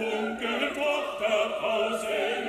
Funke, Tochter, Hause,